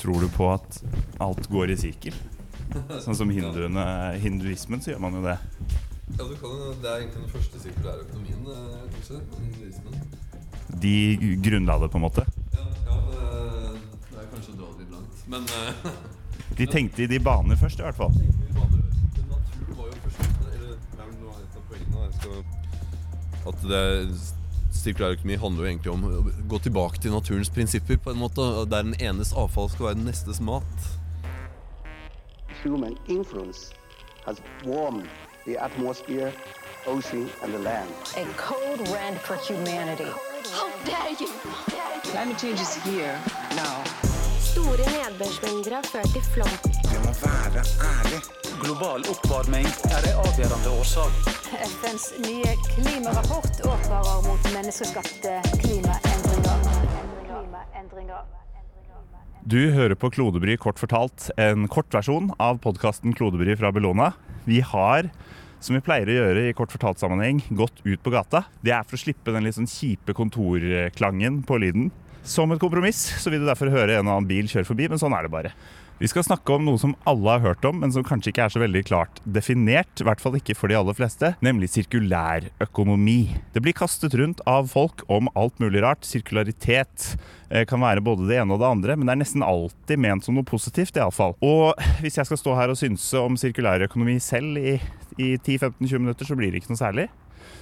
Tror du på at alt går i sirkel? Sånn som hinduene, hinduismen, så gjør man jo det. Ja, du kan, Det er egentlig den første sirkulære økonomien, eh, kanskje. Hinduismen. De grunnla det, på en måte. Ja, ja det, det er kanskje å dra det langt. Men uh, De tenkte i de baner først, i hvert fall. natur var jo først Eller det er vel noe et av poengene. At det Sirkulær økonomi handler jo egentlig om å gå tilbake til naturens prinsipper, på en måte. Der den enes avfall skal være den nestes mat. human influence has warmed the atmosphere, ocean, and the land. A code red for humanity. How dare you! Climate change is here now. Store nedbørsmengder har ført til flom. Global oppvarming er en avgjørende årsak. FNs nye klimarapport advarer mot menneskeskapte klimaendringer. Klimaendringer. Du hører på Klodebry kort fortalt, en kortversjon av podkasten Klodebry fra Bellona. Vi har, som vi pleier å gjøre i kort fortalt-sammenheng, gått ut på gata. Det er for å slippe den litt sånn kjipe kontorklangen på lyden. Som et kompromiss så vil du derfor høre en og annen bil kjøre forbi, men sånn er det bare. Vi skal snakke om noe som alle har hørt om, men som kanskje ikke er så veldig klart definert. I hvert fall ikke for de aller fleste, nemlig sirkulærøkonomi. Det blir kastet rundt av folk om alt mulig rart. Sirkularitet eh, kan være både det ene og det andre, men det er nesten alltid ment som noe positivt, iallfall. Og hvis jeg skal stå her og synse om sirkulærøkonomi selv i, i 10-15-20 minutter, så blir det ikke noe særlig.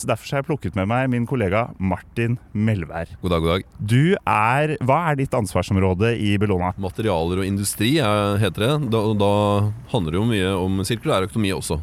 Så Derfor har jeg plukket med meg min kollega Martin Melvær. God dag, god dag. Du er, Hva er ditt ansvarsområde i Bellona? Materialer og industri er, heter det. Da, da handler det jo mye om sirkulær økonomi også.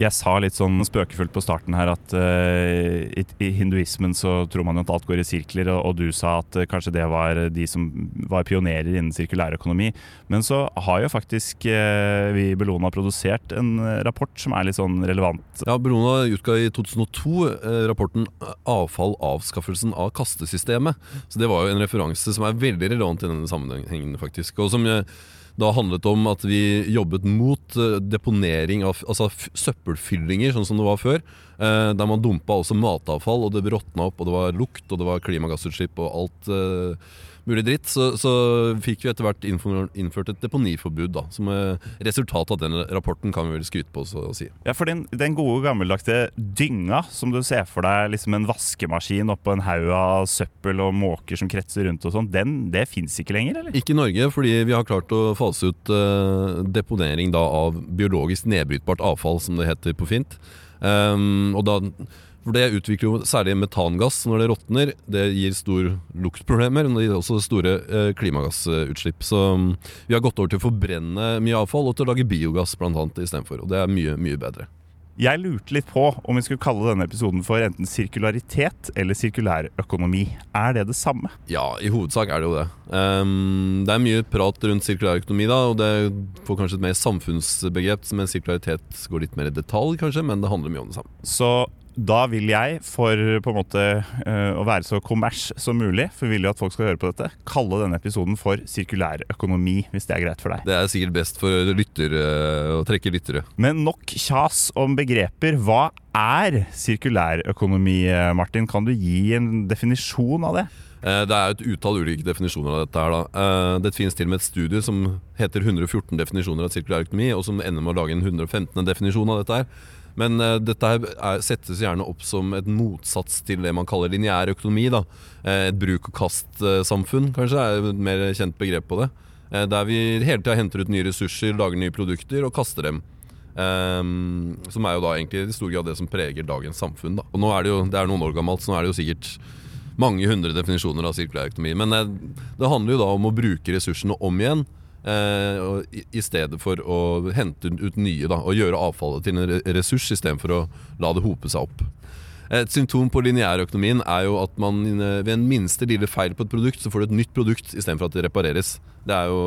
Jeg sa litt sånn spøkefullt på starten her at uh, i, i hinduismen så tror man jo at alt går i sirkler, og, og du sa at uh, kanskje det var de som var pionerer innen sirkulærøkonomi. Men så har jo faktisk uh, vi i Bellona produsert en rapport som er litt sånn relevant. Ja, Bellona utga i 2002 eh, rapporten 'Avfall avskaffelsen av kastesystemet'. Så Det var jo en referanse som er veldig relevant i denne sammenhengen, faktisk. Og som da handlet om at vi jobbet mot eh, deponering av altså søppelfyllinger, sånn som det var før. Eh, Der man dumpa også matavfall, og det råtna opp, og det var lukt, og det var klimagassutslipp og alt eh, mulig dritt. Så, så fikk vi etter hvert innført, et deponiforbud, da. Som eh, resultat av den rapporten, kan vi vel skryte på så å si. Ja, for den, den gode gammeldagte dynga, som du ser for deg liksom en vaskemaskin oppå en haug av søppel og måker som kretser rundt og sånn, den, det fins ikke lenger, eller? Ikke i Norge, fordi vi har klart å fase ut eh, deponering da, av biologisk nedbrytbart avfall, som det heter på fint. Ehm, og da, for Det utvikler jo særlig metangass når det råtner. Det gir store luktproblemer, men det gir også store eh, klimagassutslipp. Så um, vi har gått over til å forbrenne mye avfall og til å lage biogass blant annet istedenfor. Og det er mye, mye bedre. Jeg lurte litt på om vi skulle kalle denne episoden for enten sirkularitet eller sirkulærøkonomi. Er det det samme? Ja, i hovedsak er det jo det. Um, det er mye prat rundt sirkulærøkonomi, da, og det får kanskje et mer samfunnsbegrep, mens sirkularitet går litt mer i detalj, kanskje, men det handler mye om det samme. Så da vil jeg, for på en måte eh, å være så kommers som mulig, for vi vil jo at folk skal høre på dette, kalle denne episoden for sirkulærøkonomi, hvis det er greit for deg. Det er sikkert best for lyttere å trekke lyttere. Men nok kjas om begreper. Hva er sirkulærøkonomi, eh, Martin? Kan du gi en definisjon av det? Eh, Det er et utall ulike definisjoner av dette. her da. Eh, Det finnes til og med et studie som heter 114 definisjoner av sirkulær økonomi, og som ender med å lage en 115. definisjon av dette. her. Men uh, dette er, settes gjerne opp som et motsats til det man kaller lineær økonomi. da. Eh, Et bruk-og-kast-samfunn, kanskje, er et mer kjent begrep på det. Uh, Der vi hele tida henter ut nye ressurser, lager nye produkter og kaster dem. Um, som er jo da egentlig i stor grad det som preger dagens samfunn. Da. Og nå er det jo, det er noen år gammelt, så nå er det jo sikkert mange hundre definisjoner av sirkulær økonomi. Men det handler jo da om å bruke ressursene om igjen. Eh, i, stedet for å hente ut nye da, og gjøre avfallet til en re- ressurs istedenfor å la det hope seg opp. Et symptom på lineærøkonomien er jo at man eh, ved en minste lille feil på et produkt, så får du et nytt produkt istedenfor at det repareres. Det er jo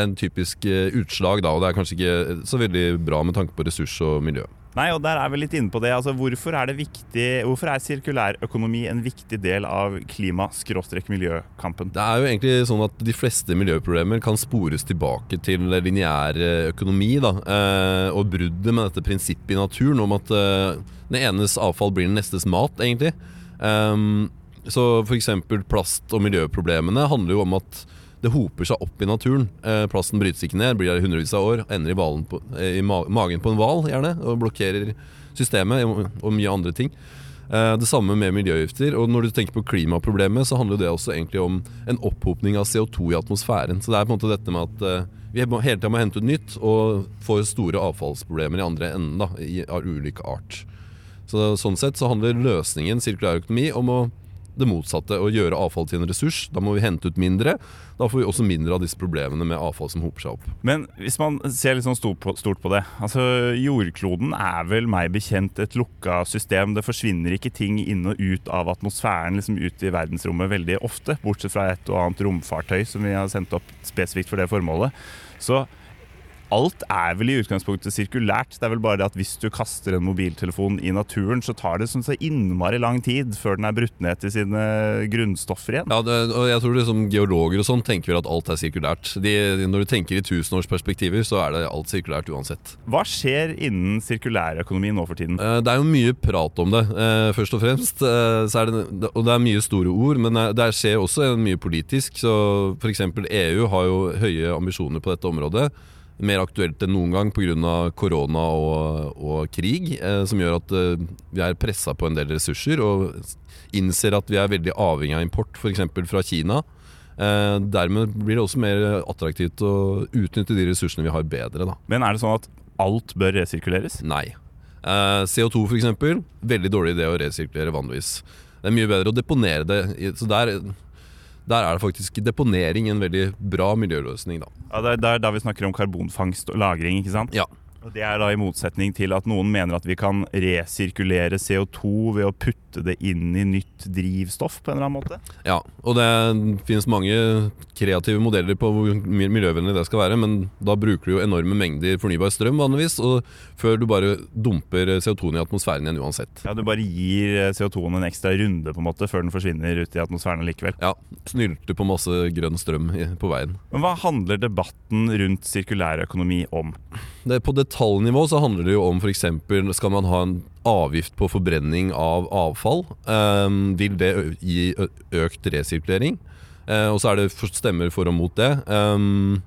en typisk eh, utslag, da, og det er kanskje ikke så veldig bra med tanke på ressurs og miljø. Nei, og der er vi litt inne på det. Altså, hvorfor er det viktig er sirkulærøkonomi en viktig del av klima-miljøkampen? Det er jo egentlig sånn at de fleste miljøproblemer kan spores tilbake til lineær eh, økonomi. Da, eh, og bruddet med dette prinsippet i naturen om at eh, den enes avfall blir den nestes mat, egentlig. Um, så f.eks. plast- og miljøproblemene handler jo om at det hoper seg opp i naturen. Eh, plasten brytes ikke ned, blir der i hundrevis av år, ender i, på, eh, i ma magen på en hval gjerne, og blokkerer systemet og, mye andre ting. Eh, det samme med miljøgifter. Og når du tenker på klimaproblemet, så handler det også egentlig om en opphopning av CO2 i atmosfæren. Så det er på en måte dette med at vi hele tida må hente ut nytt, og får store avfallsproblemer i andre enden da, i, av ulik art. Så, sånn sett så handler løsningen sirkulær økonomi om å det motsatte, å gjøre avfall til en ressurs. Da må vi hente ut mindre. Da får vi også mindre av disse problemene med avfall som hoper seg opp. Men hvis man ser litt sånn stort på, stort på det altså Jordkloden er vel meg bekjent et lukka system. Det forsvinner ikke ting inn og ut av atmosfæren liksom ut i verdensrommet veldig ofte. Bortsett fra et og annet romfartøy som vi har sendt opp spesifikt for det formålet. Så alt er vel i utgangspunktet sirkulært. Det er vel bare det at hvis du kaster en mobiltelefon i naturen, så tar det sånn så innmari lang tid før den er brutt ned til sine grunnstoffer igjen. Ja, det, og jeg tror liksom Geologer og sånn tenker vel at alt er sirkulært. De, når du tenker i tusenårsperspektiver, så er det alt sirkulært uansett. Hva skjer innen sirkulærøkonomi nå for tiden? Eh, Det er jo mye prat om det, eh, først og fremst. Eh, Så det, og det er mye store ord, men det skjer også mye politisk. Så F.eks. EU har jo høye ambisjoner på dette området. Mer aktuelt enn noen gang pga. korona og, og krig, eh, som gjør at eh, vi er pressa på en del ressurser. Og innser at vi er veldig avhengig av import, f.eks. fra Kina. Eh, dermed blir det også mer attraktivt å utnytte de ressursene vi har, bedre. da Men er det sånn at alt bør resirkuleres? Nei. Eh, CO2 for eksempel, veldig dårlig idé å resirkulere vanligvis. Det er mye bedre å deponere det. Så der, der er det faktisk deponering en veldig bra miljøløsning, da. Ja, det er da vi snakker om karbonfangst og -lagring, ikke sant? Ja. Og Det er da i motsetning til at noen mener at vi kan resirkulere CO2 ved å putte det inn i nytt drivstoff på en eller annen måte. ja. Og det finnes mange kreative modeller på hvor miljøvennlig det skal være, men da bruker du jo enorme mengder fornybar strøm vanligvis, og før du bare dumper CO2-en i atmosfæren igjen uansett. Ja, Du bare gir CO2-en en ekstra runde på en måte før den forsvinner ut i atmosfæren likevel. Ja, Snylter på masse grønn strøm på veien. Men hva handler debatten rundt sirkulærøkonomi om? Det, på detaljnivå så handler det jo om f.eks. skal man ha en avgift på forbrenning av avfall. Ehm, vil det gi økt resirkulering? Eh, og så er det stemmer for og mot det. Ehm,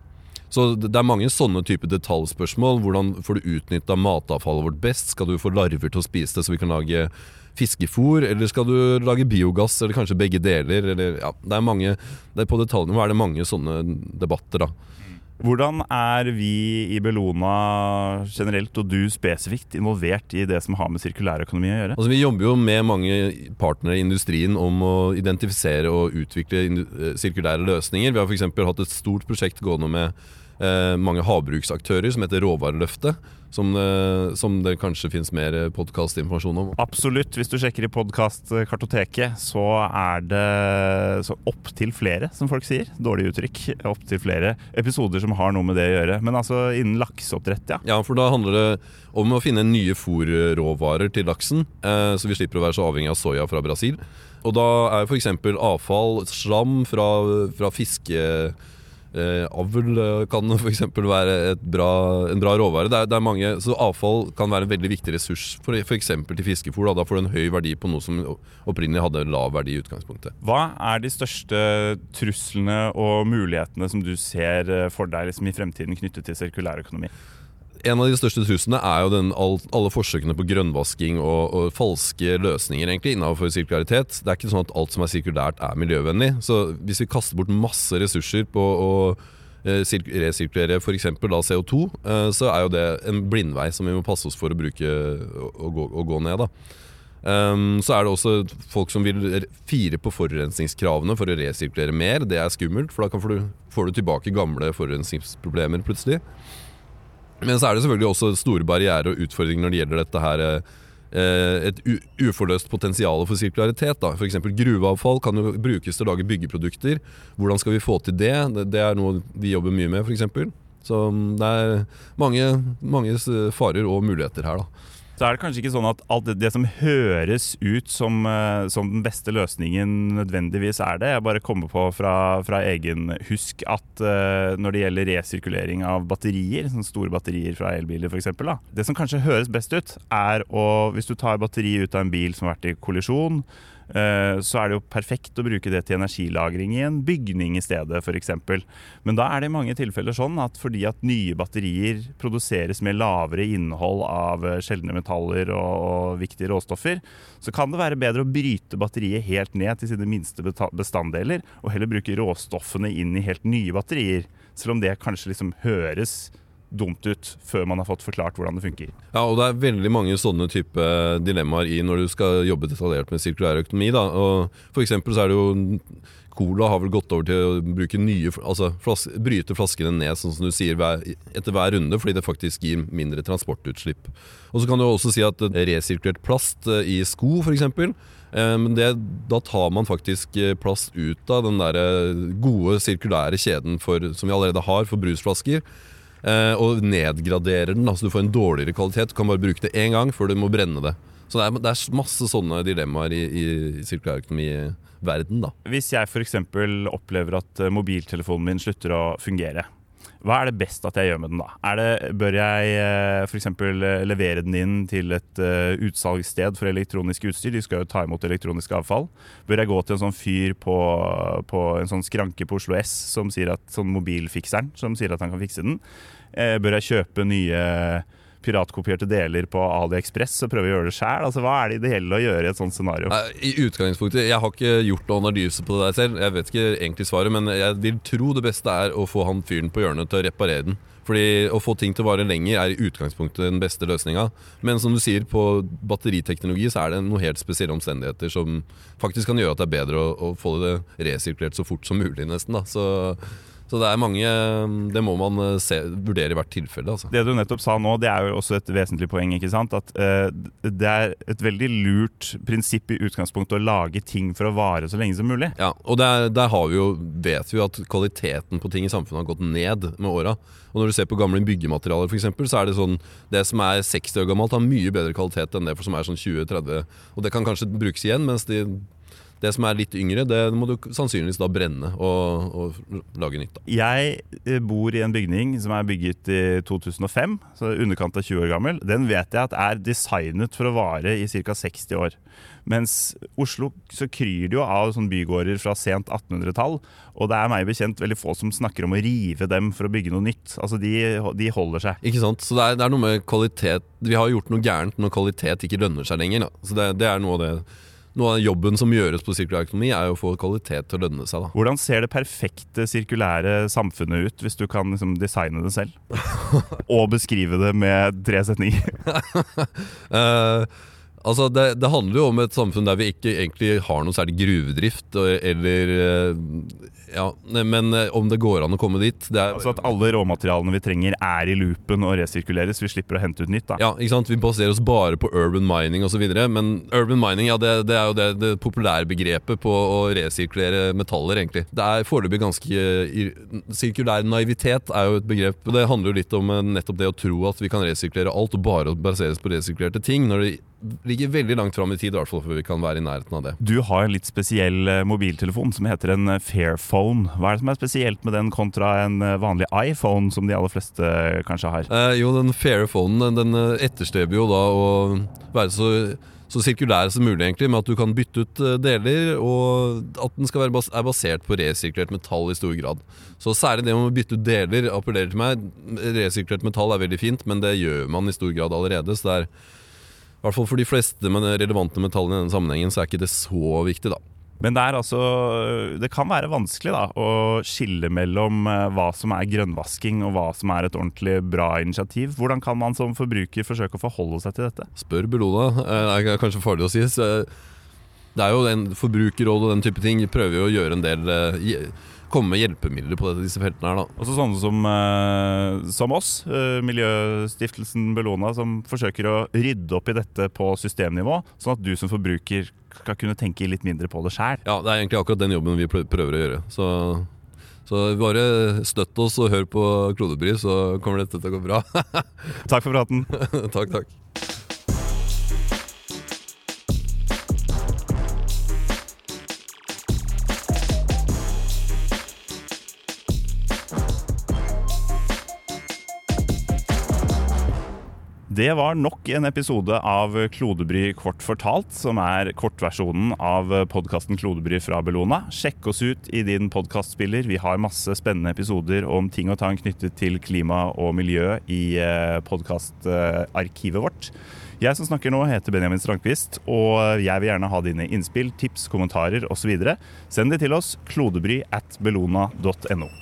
så det er mange sånne type detaljspørsmål. Hvordan får du utnytta matavfallet vårt best? Skal du få larver til å spise det så vi kan lage fiskefôr, eller skal du lage biogass, eller kanskje begge deler? Eller, ja, det er mange, det er på detaljnivå er det mange sånne debatter, da. Hvordan er vi i Bellona generelt, og du spesifikt, involvert i det som har med sirkulærøkonomi å gjøre? Altså, vi jobber jo med mange partnere i industrien om å identifisere og utvikle eh, sirkulære løsninger. Vi har f.eks. hatt et stort prosjekt gående med eh, mange havbruksaktører som heter Råvareløftet. Som, eh, som det kanskje finnes mer podkastinformasjon om. Absolutt. Hvis du sjekker i podkastkartoteket, så er det så opptil flere, som folk sier. Dårlig uttrykk. Opptil flere episoder som har noe med det å gjøre. Men altså innen lakseoppdrett, ja. Ja, for da handler det om å finne nye fôrråvarer til laksen, eh, så vi slipper å være så avhengig av soya fra Brasil. Og da er f.eks. avfall, slam fra, fra fiskeavl eh, kan f.eks. være bra, en bra råvare. Det er, det er mange, så avfall kan være en veldig viktig ressurs for f.eks. til fiskefôr. Da. da får du en høy verdi på noe som opprinnelig hadde en lav verdi i utgangspunktet. Hva er de største truslene og mulighetene som du ser eh, for deg liksom, i fremtiden knyttet til sirkulærøkonomi? En av de største truslene er jo den, alle forsøkene på grønnvasking og, og falske løsninger egentlig innenfor sirkularitet. Det er ikke sånn at alt som er sirkulært er miljøvennlig. Så hvis vi kaster bort masse ressurser på å eh, sirk- resirkulere f.eks. CO2, eh, så er jo det en blindvei som vi må passe oss for å bruke og, gå, og gå ned. da. Um, så er det også folk som vil fire på forurensningskravene for å resirkulere mer. Det er skummelt, for da får du, får du tilbake gamle forurensningsproblemer plutselig. Men så er det selvfølgelig også store barrierer og utfordringer når det gjelder dette her eh, et uforløst potensial for sirkularitet. F.eks. gruveavfall kan jo brukes til å lage byggeprodukter. Hvordan skal vi få til det? Det, det er noe vi jobber mye med, f.eks. Så mm, det er mange, mange farer og muligheter her, da. Så er det kanskje ikke sånn at alt det, det som høres ut som, eh, som den beste løsningen nødvendigvis er det. Jeg bare kommer på fra, fra egen husk at uh, når det gjelder resirkulering av batterier, sånne store batterier fra elbiler f.eks., det som kanskje høres best ut, er å Hvis du tar batteriet ut av en bil som har vært i kollisjon, så er det jo perfekt å bruke det til energilagring i en bygning i stedet, f.eks. Men da er det i mange tilfeller sånn at fordi at nye batterier produseres med lavere innhold av eh, sjeldne metaller og viktige råstoffer, så kan det være bedre å bryte batteriet helt ned til sine minste bestanddeler, og heller bruke råstoffene inn i helt nye batterier. Selv om det kanskje liksom høres dumt ut før man har fått forklart hvordan det funker. Ja, og det er veldig mange sånne type dilemmaer i når du skal jobbe detaljert med sirkulær økonomi. Da. Og for så er det jo Cola har vel gått over til å bruke nye, altså flas, bryte flaskene ned sånn som du sier hver, etter hver runde, fordi det faktisk gir mindre transportutslipp. Og så kan du også si at resirkulert plast eh, i sko f.eks. Men det, da tar man faktisk eh, plast ut av den der eh, gode sirkulære kjeden for, som vi allerede har for brusflasker. Eh, Og nedgraderer den, altså du får en dårligere kvalitet. Du kan bare bruke det én gang før du må brenne det. Så det er, det er masse sånne dilemmaer i, i sirkulærøkonomiverden, da. Hvis jeg f.eks. opplever at eh, mobiltelefonen min slutter å fungere, hva er det best at jeg gjør med den da? Det, bør jeg f.eks. levere den inn til et eh, utsalgssted for elektronisk utstyr? De skal jo ta imot elektronisk avfall. Bør jeg gå til en sånn fyr på, på en sånn skranke på Oslo S som sier at, sånn mobilfikseren som sier at han kan fikse den? Eh, Bør jeg kjøpe nye piratkopierte deler på AliExpress og prøve å gjøre det sjæl? Altså, hva er det ideelle å gjøre i et sånt scenario? I utgangspunktet, Jeg har ikke gjort noen analyse på det der selv. Jeg vet ikke egentlig svaret, men jeg vil tro det beste er å få han fyren på hjørnet til å reparere den. Fordi Å få ting til å vare lenger er i utgangspunktet den beste løsninga. Men som du sier, på batteriteknologi så er det noen helt spesielle omstendigheter som faktisk kan gjøre at det er bedre å, å få det resirkulert så fort som mulig, nesten. da Så, så det er mange Det må man eh, se, vurdere i hvert tilfelle. altså Det du nettopp sa nå, det er jo også et vesentlig poeng. ikke sant? At uh, Det er et veldig lurt prinsipp i utgangspunktet å lage ting for å vare så lenge som mulig. Ja, og der, der har vi jo, vet vi jo at kvaliteten på ting i samfunnet har gått ned med åra. Og når du ser på gamle byggematerialer, eksempel, så er det sånn Det som er 60 år gammelt, har mye bedre kvalitet enn det for som er sånn 20-30. Og det kan kanskje brukes igjen, mens de, det som er litt yngre, det må du sannsynligvis da brenne og, og lage nytt av. Jeg eh, bor i en bygning som er bygget i 2005, så underkant av 20 år gammel. Den vet jeg at er designet for å vare i ca. 60 år. Mens Oslo så kryr det jo av sånne bygårder fra sent 1800-tall. Og det er meg bekjent veldig få som snakker om å rive dem for å bygge noe nytt. Altså de, de holder seg. Ikke sant? Så det er, det er noe med kvalitet Vi har gjort noe gærent når kvalitet ikke lønner seg lenger. Da. Så det, det er noe av det noe av jobben som gjøres på sirkulær økonomi, er å få kvalitet til å lønne seg. da Hvordan ser det perfekte sirkulære samfunnet ut, hvis du kan liksom designe det selv? Og beskrive det med tre setninger. Eh, altså det, det handler jo om et samfunn der vi ikke egentlig har noe særlig gruvedrift, eller eh, Ja, men eh, om det går an å komme dit er, Altså at alle råmaterialene vi trenger er i loopen og resirkuleres. Vi slipper å hente ut nytt. da Ja, ikke sant? Vi baserer oss bare på urban mining osv. Men urban mining ja, det, det er jo det, det populære begrepet på å resirkulere metaller, egentlig. Det er foreløpig ganske Sirkulær naivitet er jo et begrep. Det handler jo litt om eh, nettopp det å tro at vi kan resirkulere alt og bare baseres på resirkulerte ting. Når det ligger veldig langt fram i tid, i hvert fall før vi kan være i nærheten av det. Du har en litt spesiell eh, mobiltelefon som heter en eh, Fairphone. Hva er det som er spesielt med den kontra en eh, vanlig iPhone, som de aller fleste kanskje har? Eh, jo, den Fairphonen den, etterstreber jo da å være så, så sirkulær som mulig, egentlig, med at du kan bytte ut deler, og at den skal være bas er basert på resirkulert metall i stor grad. Så særlig det med å bytte ut deler appellerer til meg. Resirkulert metall er veldig fint, men det gjør man i stor grad allerede. så det er i hvert fall for de fleste med relevante metallene i denne sammenhengen så er ikke det så viktig, da. Men det er altså Det kan være vanskelig da å skille mellom eh, hva som er grønnvasking og hva som er et ordentlig bra initiativ. Hvordan kan man som forbruker forsøke å forholde seg til dette? Spør Bellona. Eh, Det er kanskje farlig å si. Det er jo den Forbrukerrådet og den type ting prøver jo å gjøre en del eh, Komme med hjelpemidler på disse feltene her, da. Også sånne som, eh, som oss, eh, Miljøstiftelsen Bellona, som forsøker å rydde opp i dette på systemnivå, sånn at du som forbruker skal kunne tenke litt mindre på det sjæl. Ja, det er egentlig akkurat den jobben vi prøver å gjøre. Så, så bare støtt oss og hør på Klodebry, så kommer dette til å gå bra. Takk for praten. takk, takk. Det var nok en episode av Klodebry kort fortalt, som er kortversjonen av podkasten Klodebry fra Bellona. Sjekk oss ut i din podkastspiller. Vi har masse spennende episoder om ting og tang knyttet til klima og miljø i podkastarkivet vårt. Jeg som snakker nå, heter Benjamin Strandquist, og jeg vil gjerne ha dine innspill, tips, kommentarer osv. Send de til oss klodebry at bellona.no.